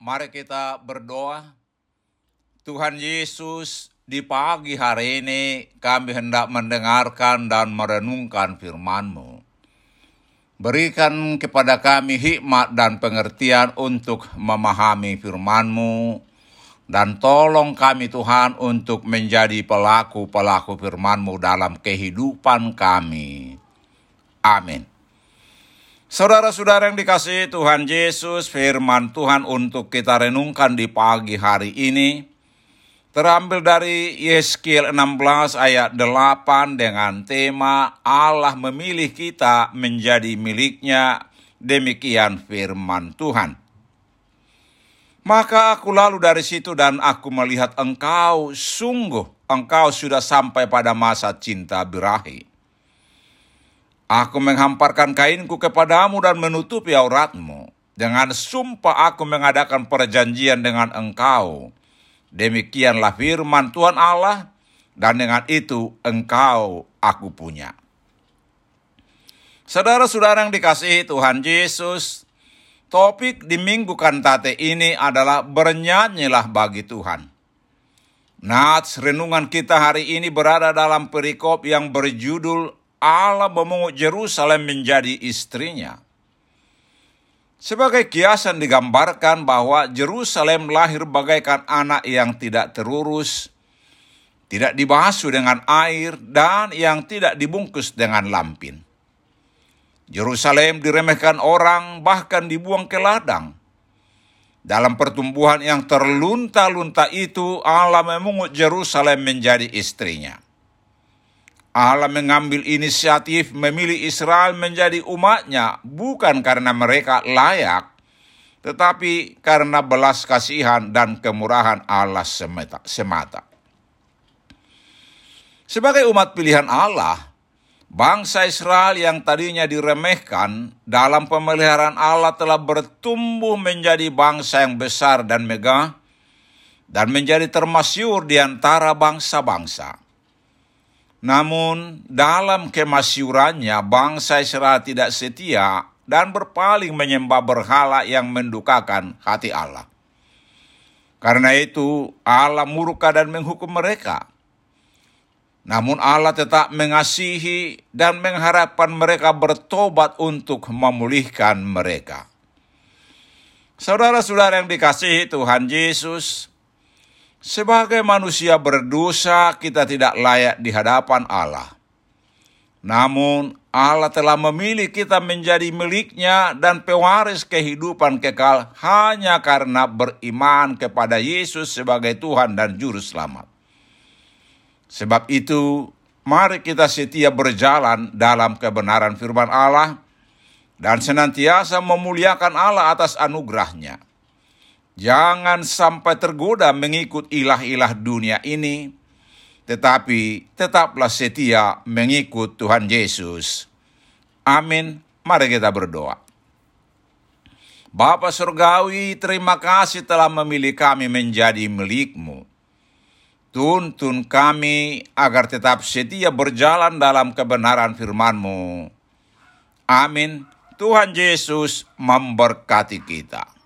Mari kita berdoa. Tuhan Yesus, di pagi hari ini kami hendak mendengarkan dan merenungkan firman-Mu. Berikan kepada kami hikmat dan pengertian untuk memahami firman-Mu, dan tolong kami Tuhan untuk menjadi pelaku-pelaku firman-Mu dalam kehidupan kami. Amin. Saudara-saudara yang dikasihi Tuhan Yesus, firman Tuhan untuk kita renungkan di pagi hari ini terambil dari Yeskiel 16 ayat 8 dengan tema Allah memilih kita menjadi miliknya, demikian firman Tuhan. Maka aku lalu dari situ dan aku melihat engkau sungguh engkau sudah sampai pada masa cinta birahi Aku menghamparkan kainku kepadamu dan menutupi auratmu. Dengan sumpah aku mengadakan perjanjian dengan engkau. Demikianlah firman Tuhan Allah, dan dengan itu engkau aku punya. Saudara-saudara yang dikasihi Tuhan Yesus, topik di minggu kantate ini adalah bernyanyilah bagi Tuhan. Nats renungan kita hari ini berada dalam perikop yang berjudul Allah memungut Yerusalem menjadi istrinya. Sebagai kiasan digambarkan bahwa Yerusalem lahir bagaikan anak yang tidak terurus, tidak dibasuh dengan air, dan yang tidak dibungkus dengan lampin. Yerusalem diremehkan orang, bahkan dibuang ke ladang. Dalam pertumbuhan yang terlunta-lunta itu, Allah memungut Yerusalem menjadi istrinya. Allah mengambil inisiatif memilih Israel menjadi umatnya bukan karena mereka layak, tetapi karena belas kasihan dan kemurahan Allah semata. Sebagai umat pilihan Allah, bangsa Israel yang tadinya diremehkan dalam pemeliharaan Allah telah bertumbuh menjadi bangsa yang besar dan megah dan menjadi termasyur di antara bangsa-bangsa. Namun, dalam kemasyurannya, bangsa Israel tidak setia dan berpaling menyembah berhala yang mendukakan hati Allah. Karena itu, Allah murka dan menghukum mereka. Namun Allah tetap mengasihi dan mengharapkan mereka bertobat untuk memulihkan mereka. Saudara-saudara yang dikasihi Tuhan Yesus, sebagai manusia berdosa kita tidak layak di hadapan Allah. Namun Allah telah memilih kita menjadi miliknya dan pewaris kehidupan kekal hanya karena beriman kepada Yesus sebagai Tuhan dan Juru Selamat. Sebab itu, mari kita setia berjalan dalam kebenaran firman Allah dan senantiasa memuliakan Allah atas anugerahnya. Jangan sampai tergoda mengikut ilah-ilah dunia ini, tetapi tetaplah setia mengikut Tuhan Yesus. Amin. Mari kita berdoa. Bapa Surgawi, terima kasih telah memilih kami menjadi milikmu. Tuntun kami agar tetap setia berjalan dalam kebenaran firman-Mu. Amin. Tuhan Yesus memberkati kita.